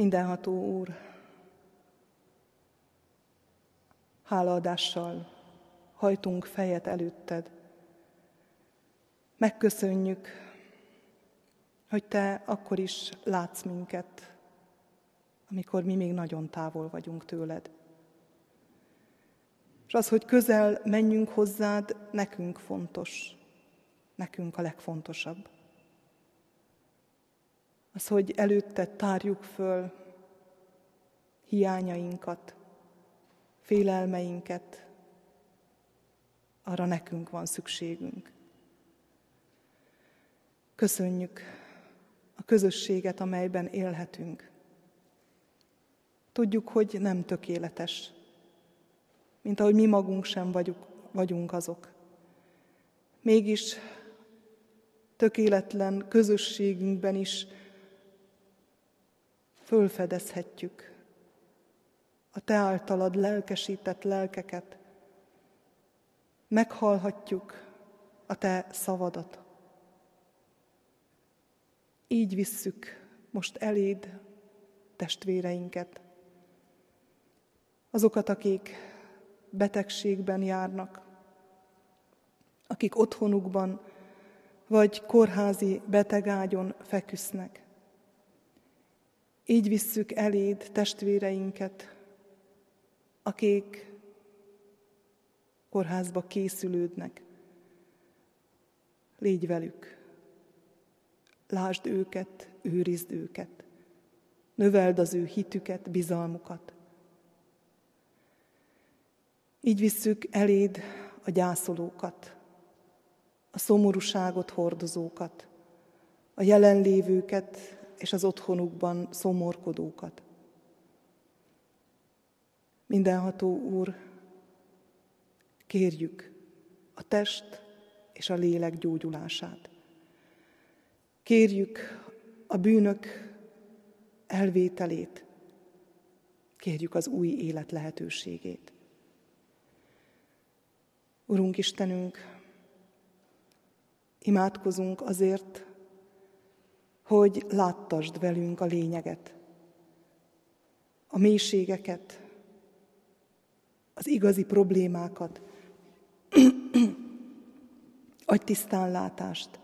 Mindenható Úr, hálaadással hajtunk fejet előtted. Megköszönjük, hogy Te akkor is látsz minket, amikor mi még nagyon távol vagyunk tőled. És az, hogy közel menjünk hozzád, nekünk fontos, nekünk a legfontosabb. Az, hogy előtte tárjuk föl hiányainkat, félelmeinket, arra nekünk van szükségünk. Köszönjük a közösséget, amelyben élhetünk. Tudjuk, hogy nem tökéletes, mint ahogy mi magunk sem vagyunk, vagyunk azok. Mégis tökéletlen közösségünkben is fölfedezhetjük a Te általad lelkesített lelkeket, meghallhatjuk a Te szavadat. Így visszük most eléd testvéreinket, azokat, akik betegségben járnak, akik otthonukban vagy kórházi betegágyon feküsznek. Így visszük eléd testvéreinket, akik kórházba készülődnek. Légy velük, lásd őket, őrizd őket, növeld az ő hitüket, bizalmukat. Így visszük eléd a gyászolókat, a szomorúságot hordozókat, a jelenlévőket és az otthonukban szomorkodókat. Mindenható Úr, kérjük a test és a lélek gyógyulását. Kérjük a bűnök elvételét, kérjük az új élet lehetőségét. Urunk Istenünk, imádkozunk azért, hogy láttasd velünk a lényeget, a mélységeket, az igazi problémákat, adj tisztánlátást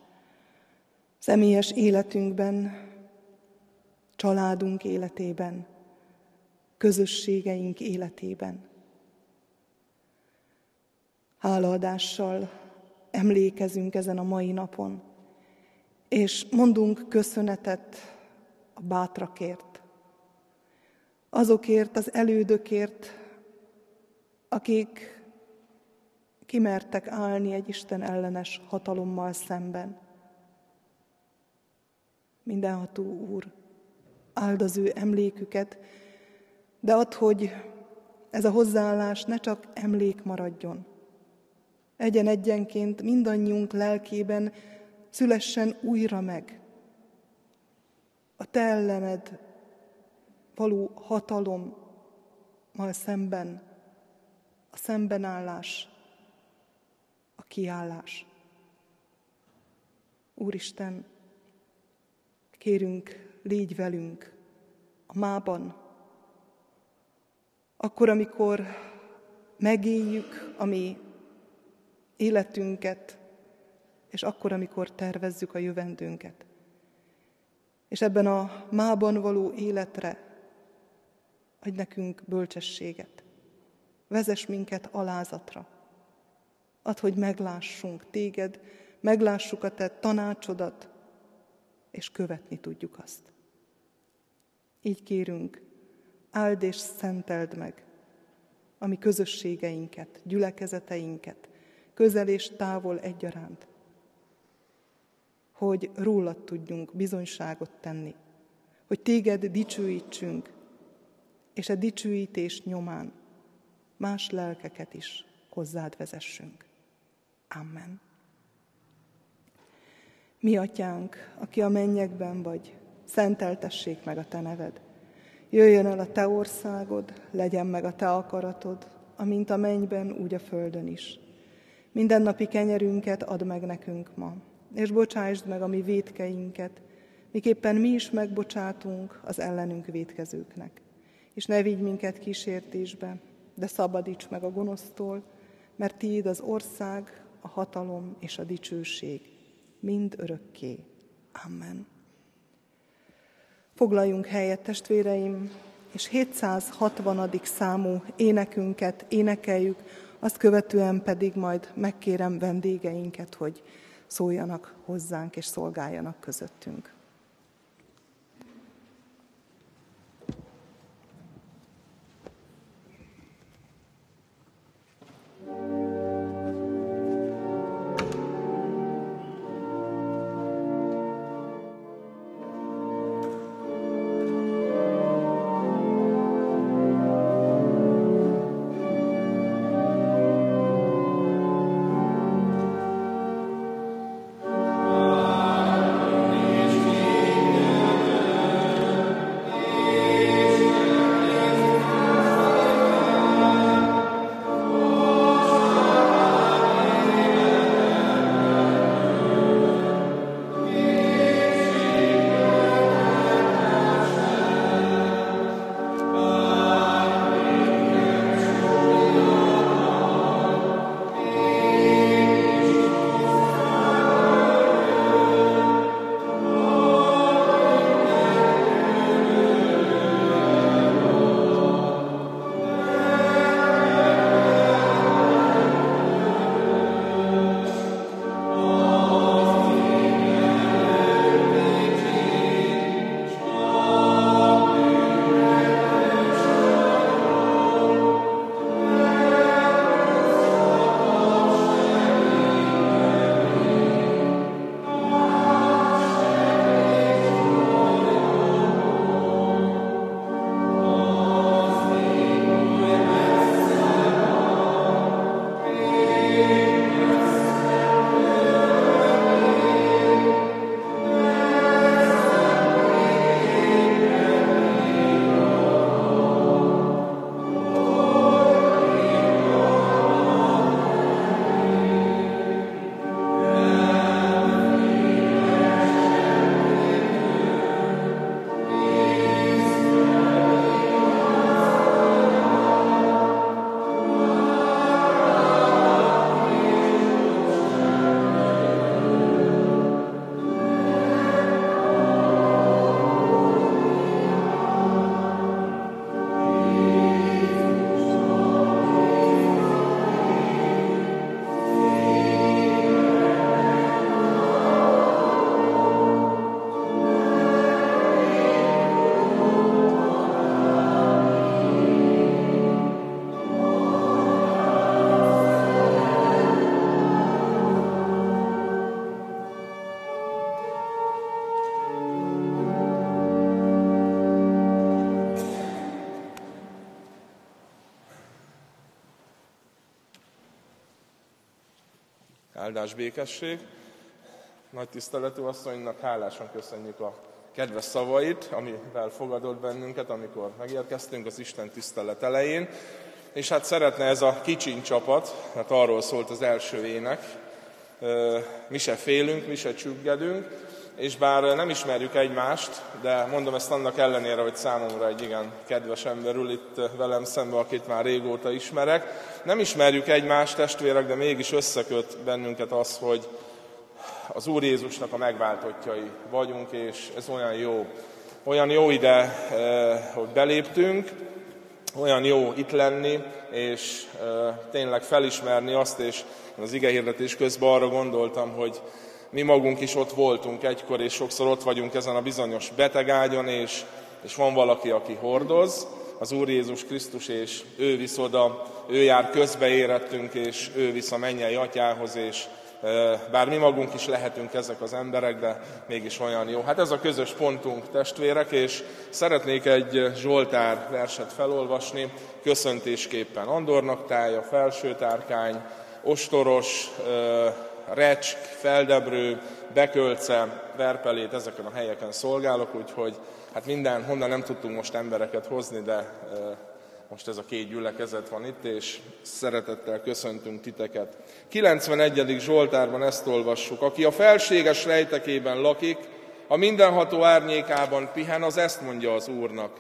személyes életünkben, családunk életében, közösségeink életében. Hálaadással emlékezünk ezen a mai napon, és mondunk köszönetet a bátrakért, azokért, az elődökért, akik kimertek állni egy Isten ellenes hatalommal szemben. Mindenható Úr, áld az ő emléküket, de add, hogy ez a hozzáállás ne csak emlék maradjon. Egyen egyenként mindannyiunk lelkében szülessen újra meg a te ellened való hatalommal szemben, a szembenállás, a kiállás. Úristen, kérünk, légy velünk a mában, akkor, amikor megéljük a mi életünket, és akkor, amikor tervezzük a jövendőnket. És ebben a mában való életre adj nekünk bölcsességet. Vezess minket alázatra. Add, hogy meglássunk téged, meglássuk a te tanácsodat, és követni tudjuk azt. Így kérünk, áld és szenteld meg a mi közösségeinket, gyülekezeteinket, közel és távol egyaránt, hogy rólad tudjunk bizonyságot tenni, hogy téged dicsőítsünk, és a dicsőítés nyomán más lelkeket is hozzád vezessünk. Amen. Mi atyánk, aki a mennyekben vagy, szenteltessék meg a te neved. Jöjjön el a te országod, legyen meg a te akaratod, amint a mennyben, úgy a földön is. Mindennapi kenyerünket add meg nekünk ma, és bocsásd meg a mi védkeinket, miképpen mi is megbocsátunk az ellenünk védkezőknek. És ne vigy minket kísértésbe, de szabadíts meg a gonosztól, mert tiéd az ország, a hatalom és a dicsőség, mind örökké. Amen. Foglaljunk helyet, testvéreim, és 760. számú énekünket énekeljük, azt követően pedig majd megkérem vendégeinket, hogy szóljanak hozzánk és szolgáljanak közöttünk. Áldás, békesség. Nagy tiszteletű asszonynak hálásan köszönjük a kedves szavait, amivel fogadott bennünket, amikor megérkeztünk az Isten tisztelet elején. És hát szeretne ez a kicsiny csapat, mert arról szólt az első ének, mi se félünk, mi se csüggedünk, és bár nem ismerjük egymást, de mondom ezt annak ellenére, hogy számomra egy igen kedves ember ül itt velem szembe, akit már régóta ismerek. Nem ismerjük egymást, testvérek, de mégis összeköt bennünket az, hogy az Úr Jézusnak a megváltottjai vagyunk, és ez olyan jó. Olyan jó ide, hogy beléptünk, olyan jó itt lenni, és tényleg felismerni azt, és az igehirdetés közben arra gondoltam, hogy mi magunk is ott voltunk egykor, és sokszor ott vagyunk ezen a bizonyos betegágyon, és, és van valaki, aki hordoz, az Úr Jézus Krisztus, és ő visz oda, ő jár közbe érettünk, és ő visz a mennyei atyához, és bár mi magunk is lehetünk ezek az emberek, de mégis olyan jó. Hát ez a közös pontunk, testvérek, és szeretnék egy Zsoltár verset felolvasni, köszöntésképpen Andornak tája, felső tárkány, ostoros, Recsk, Feldebrő, Bekölce, Verpelét, ezeken a helyeken szolgálok, úgyhogy hát minden, honnan nem tudtunk most embereket hozni, de most ez a két gyülekezet van itt, és szeretettel köszöntünk titeket. 91. Zsoltárban ezt olvassuk. Aki a felséges rejtekében lakik, a mindenható árnyékában pihen, az ezt mondja az Úrnak.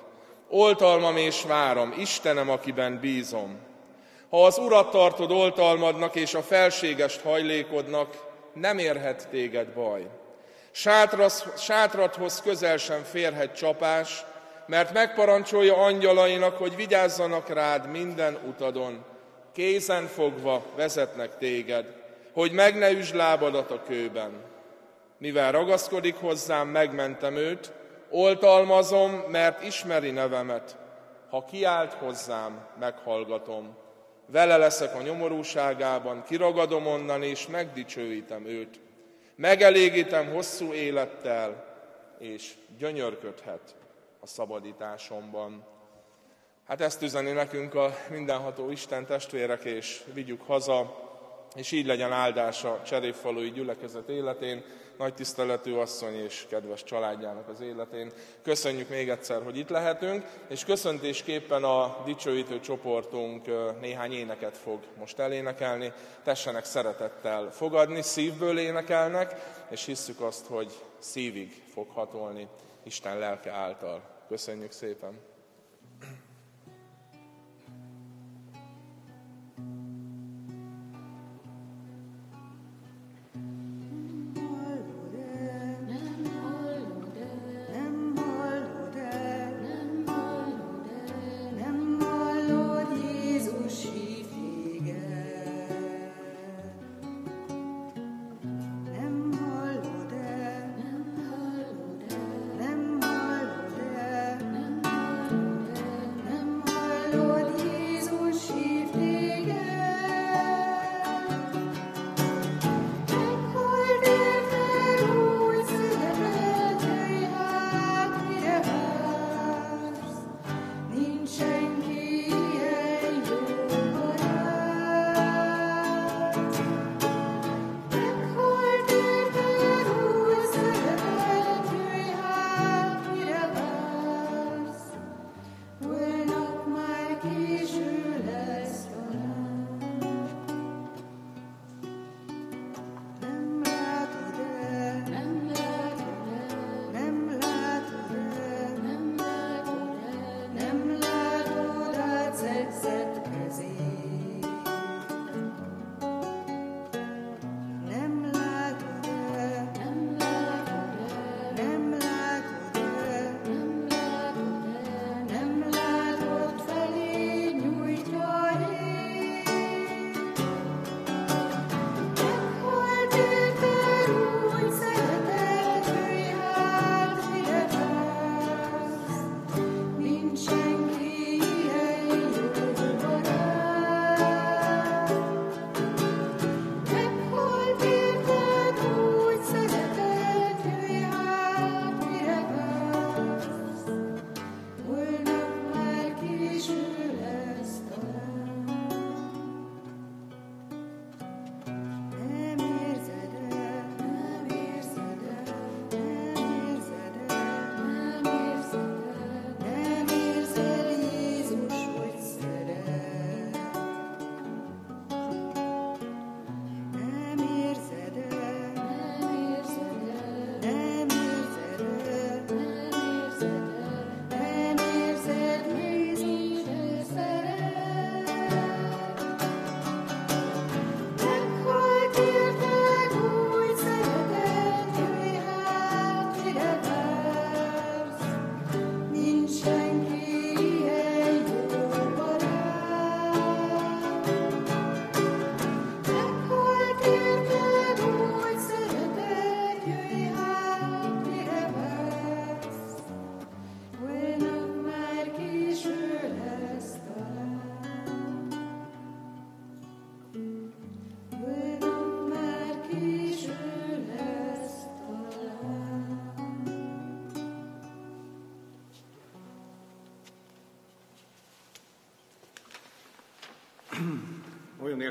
Oltalmam és várom, Istenem, akiben bízom. Ha az Urat tartod oltalmadnak és a felségest hajlékodnak, nem érhet téged baj. Sátrathoz közel sem férhet csapás, mert megparancsolja angyalainak, hogy vigyázzanak rád minden utadon. Kézen fogva vezetnek téged, hogy meg ne üsd lábadat a kőben. Mivel ragaszkodik hozzám, megmentem őt, oltalmazom, mert ismeri nevemet. Ha kiált hozzám, meghallgatom. Vele leszek a nyomorúságában, kiragadom onnan, és megdicsőítem őt. Megelégítem hosszú élettel, és gyönyörködhet a szabadításomban. Hát ezt üzeni nekünk a mindenható Isten testvérek, és vigyük haza, és így legyen áldása Cserépfalui gyülekezet életén, nagy tiszteletű asszony és kedves családjának az életén. Köszönjük még egyszer, hogy itt lehetünk, és köszöntésképpen a dicsőítő csoportunk néhány éneket fog most elénekelni. Tessenek szeretettel fogadni, szívből énekelnek, és hisszük azt, hogy szívig fog hatolni Isten lelke által. Köszönjük szépen!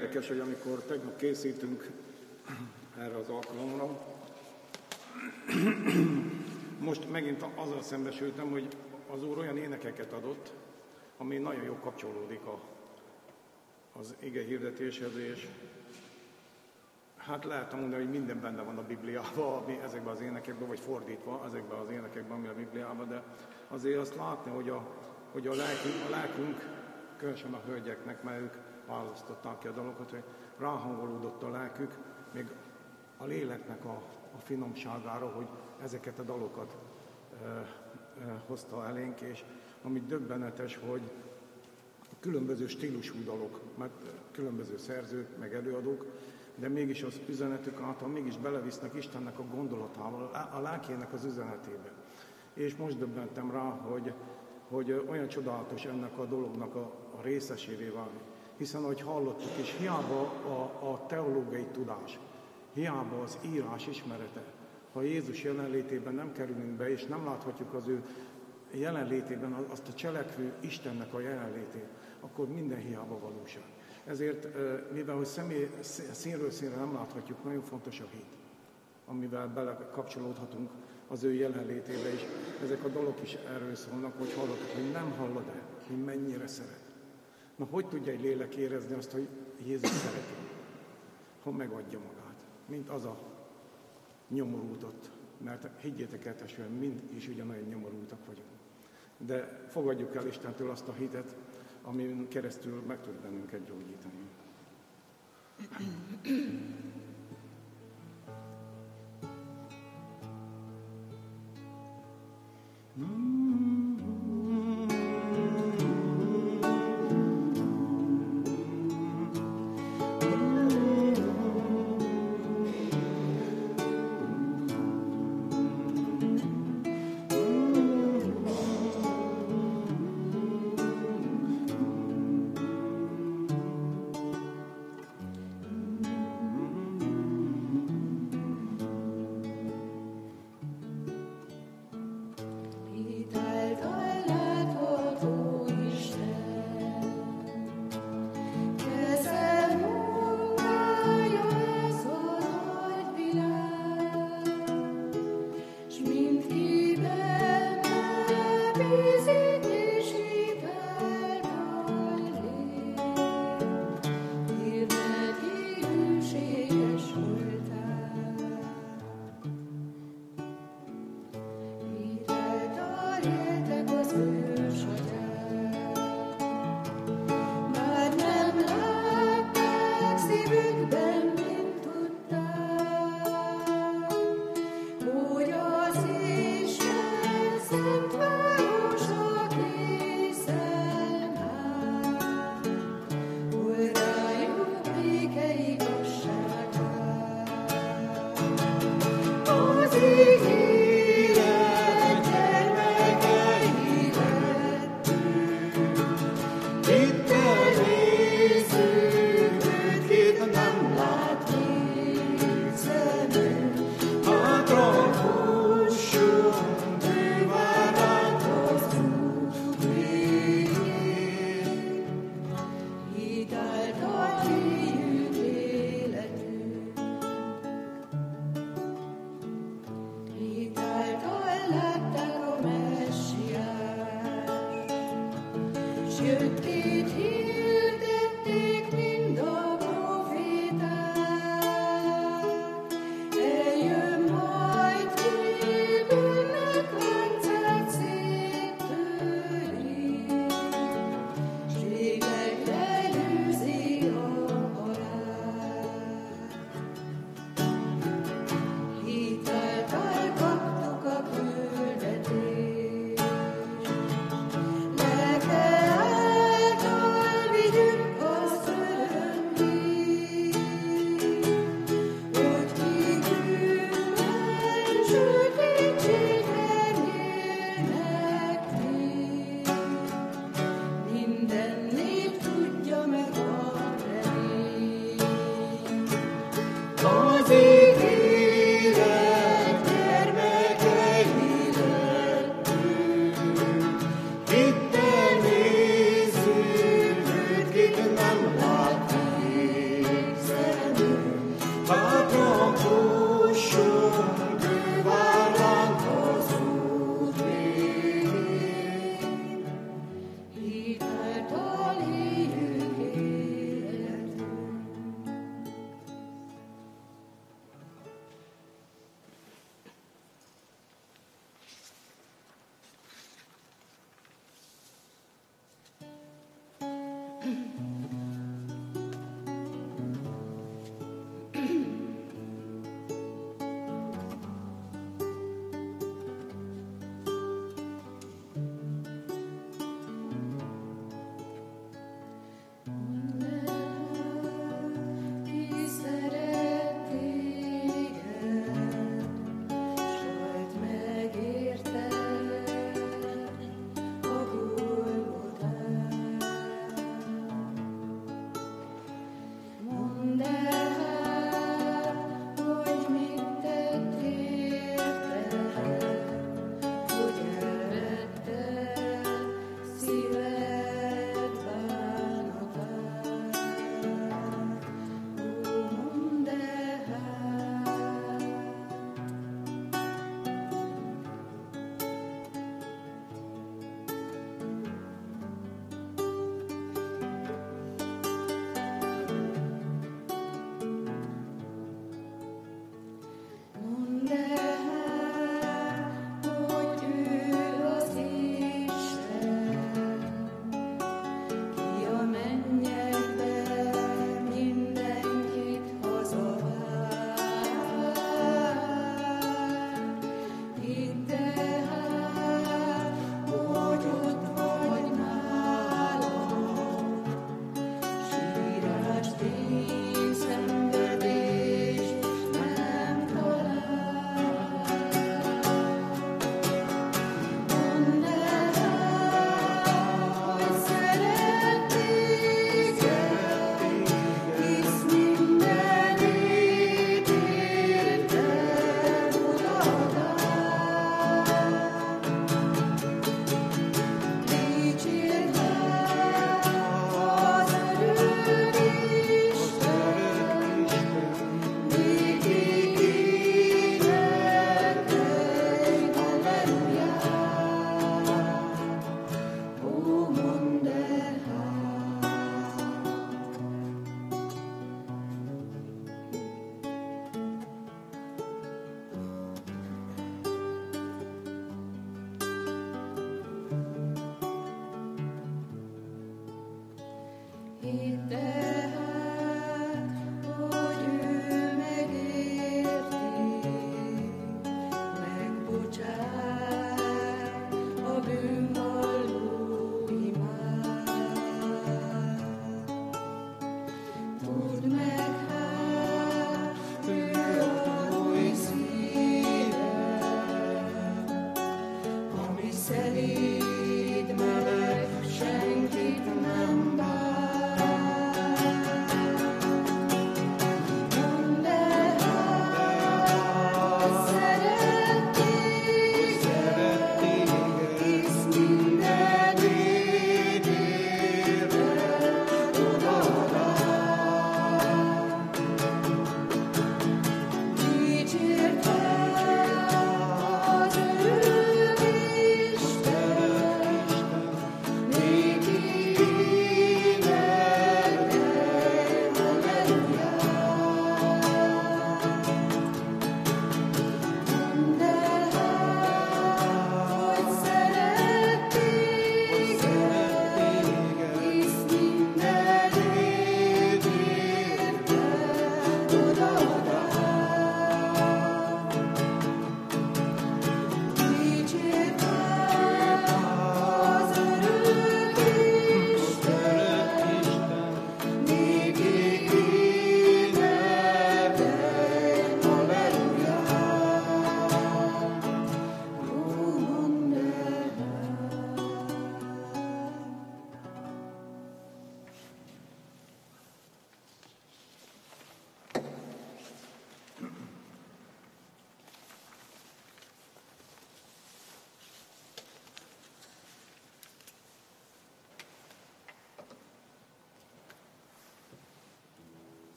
Érdekes, hogy amikor tegnap készítünk erre az alkalomra, most megint azzal szembesültem, hogy az Úr olyan énekeket adott, ami nagyon jó kapcsolódik a, az ige hirdetéshez, és Hát lehet mondani, hogy minden benne van a Bibliában, ami ezekben az énekekben, vagy fordítva ezekben az énekekben, ami a Bibliában, de azért azt látni, hogy a, hogy a lelkünk, a lelkünk, különösen a hölgyeknek, mert ők választották ki a dolgokat, hogy ráhangolódott a lelkük, még a léleknek a, a finomságára, hogy ezeket a dalokat e, e, hozta elénk, és ami döbbenetes, hogy különböző stílusú dalok, mert különböző szerzők, meg előadók, de mégis az üzenetük által mégis belevisznek Istennek a gondolatával, a lelkének az üzenetébe. És most döbbentem rá, hogy, hogy olyan csodálatos ennek a dolognak a, a részesévé válni. Hiszen, ahogy hallottuk is, hiába a, a teológiai tudás, hiába az írás ismerete, ha Jézus jelenlétében nem kerülünk be, és nem láthatjuk az ő jelenlétében azt a cselekvő Istennek a jelenlétét, akkor minden hiába valóság. Ezért, mivel hogy személy, színről színre nem láthatjuk, nagyon fontos a hit, amivel belekapcsolódhatunk az ő jelenlétébe is. Ezek a dolgok is erről szólnak, hogy hallod, hogy nem hallod-e, hogy mennyire szeret. Na, hogy tudja egy lélek érezni azt, hogy Jézus szereti? Ha megadja magát, mint az a nyomorútott. Mert higgyétek el, testvérem, mind is ugyanolyan nyomorultak vagyunk. De fogadjuk el Istentől azt a hitet, amin keresztül meg tud bennünket gyógyítani.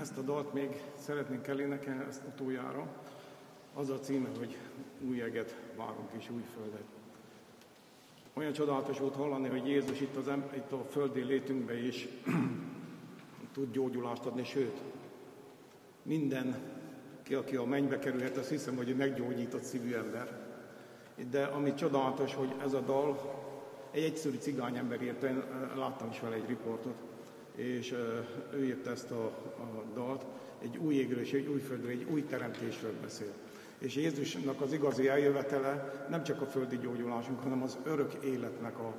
Ezt a dalt még szeretnénk elénekelni, ezt utoljára. Az a címe, hogy új eget várunk és új földet. Olyan csodálatos volt hallani, hogy Jézus itt, az, itt a földi létünkbe is tud gyógyulást adni, sőt, minden, ki, aki a mennybe kerülhet, azt hiszem, hogy meggyógyított szívű ember. De ami csodálatos, hogy ez a dal egy egyszerű cigány ember írta, én láttam is vele egy riportot, és ő írta ezt a, a dalt, egy új égről és egy új földről, egy új teremtésről beszél. És Jézusnak az igazi eljövetele nem csak a földi gyógyulásunk, hanem az örök életnek a,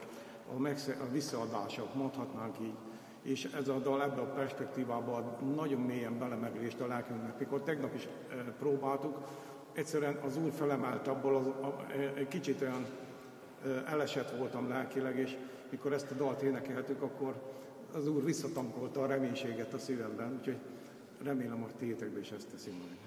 a, megsze, a visszaadása, mondhatnánk így. És ez a dal ebbe a perspektívába nagyon mélyen belemeglést a lelkünknek. Mikor tegnap is e, próbáltuk, egyszerűen az Úr felemelt abból, az, a, egy kicsit olyan e, elesett voltam lelkileg, és mikor ezt a dalt énekeltük, akkor az Úr visszatankolta a reménységet a szívemben, úgyhogy remélem, hogy tétekben is ezt teszi majd.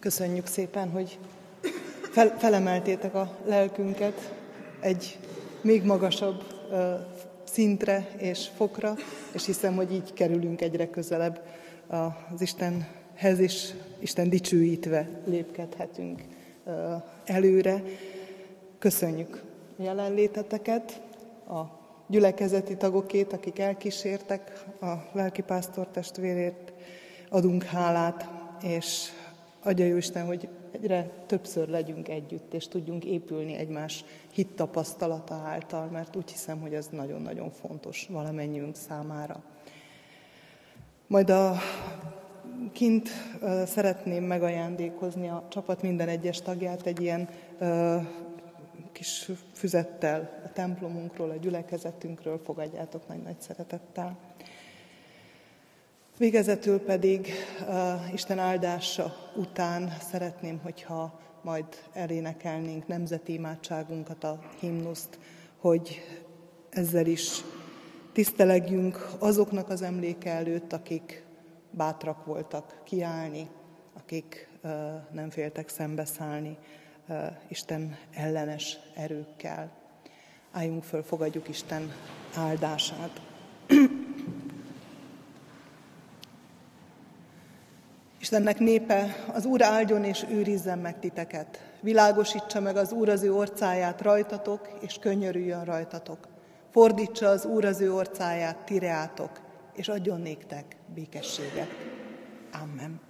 Köszönjük szépen, hogy fel, felemeltétek a lelkünket egy még magasabb uh, szintre és fokra, és hiszem, hogy így kerülünk egyre közelebb az Istenhez, és Isten dicsőítve lépkedhetünk uh, előre. Köszönjük jelenléteteket, a gyülekezeti tagokét, akik elkísértek a lelkipásztor testvérért, adunk hálát, és Adja jó Isten, hogy egyre többször legyünk együtt, és tudjunk épülni egymás hit tapasztalata által, mert úgy hiszem, hogy ez nagyon-nagyon fontos valamennyiünk számára. Majd a kint szeretném megajándékozni a csapat minden egyes tagját egy ilyen kis füzettel a templomunkról, a gyülekezetünkről fogadjátok nagy-nagy szeretettel. Végezetül pedig uh, Isten áldása után szeretném, hogyha majd elénekelnénk nemzeti imádságunkat, a himnuszt, hogy ezzel is tisztelegjünk azoknak az emléke előtt, akik bátrak voltak kiállni, akik nem féltek szembeszállni Isten ellenes erőkkel. Álljunk föl, fogadjuk Isten áldását. Istennek népe, az Úr áldjon és őrizzen meg titeket. Világosítsa meg az Úr az ő orcáját rajtatok, és könyörüljön rajtatok. Fordítsa az Úr az ő orcáját tireátok, és adjon néktek békességet. Amen.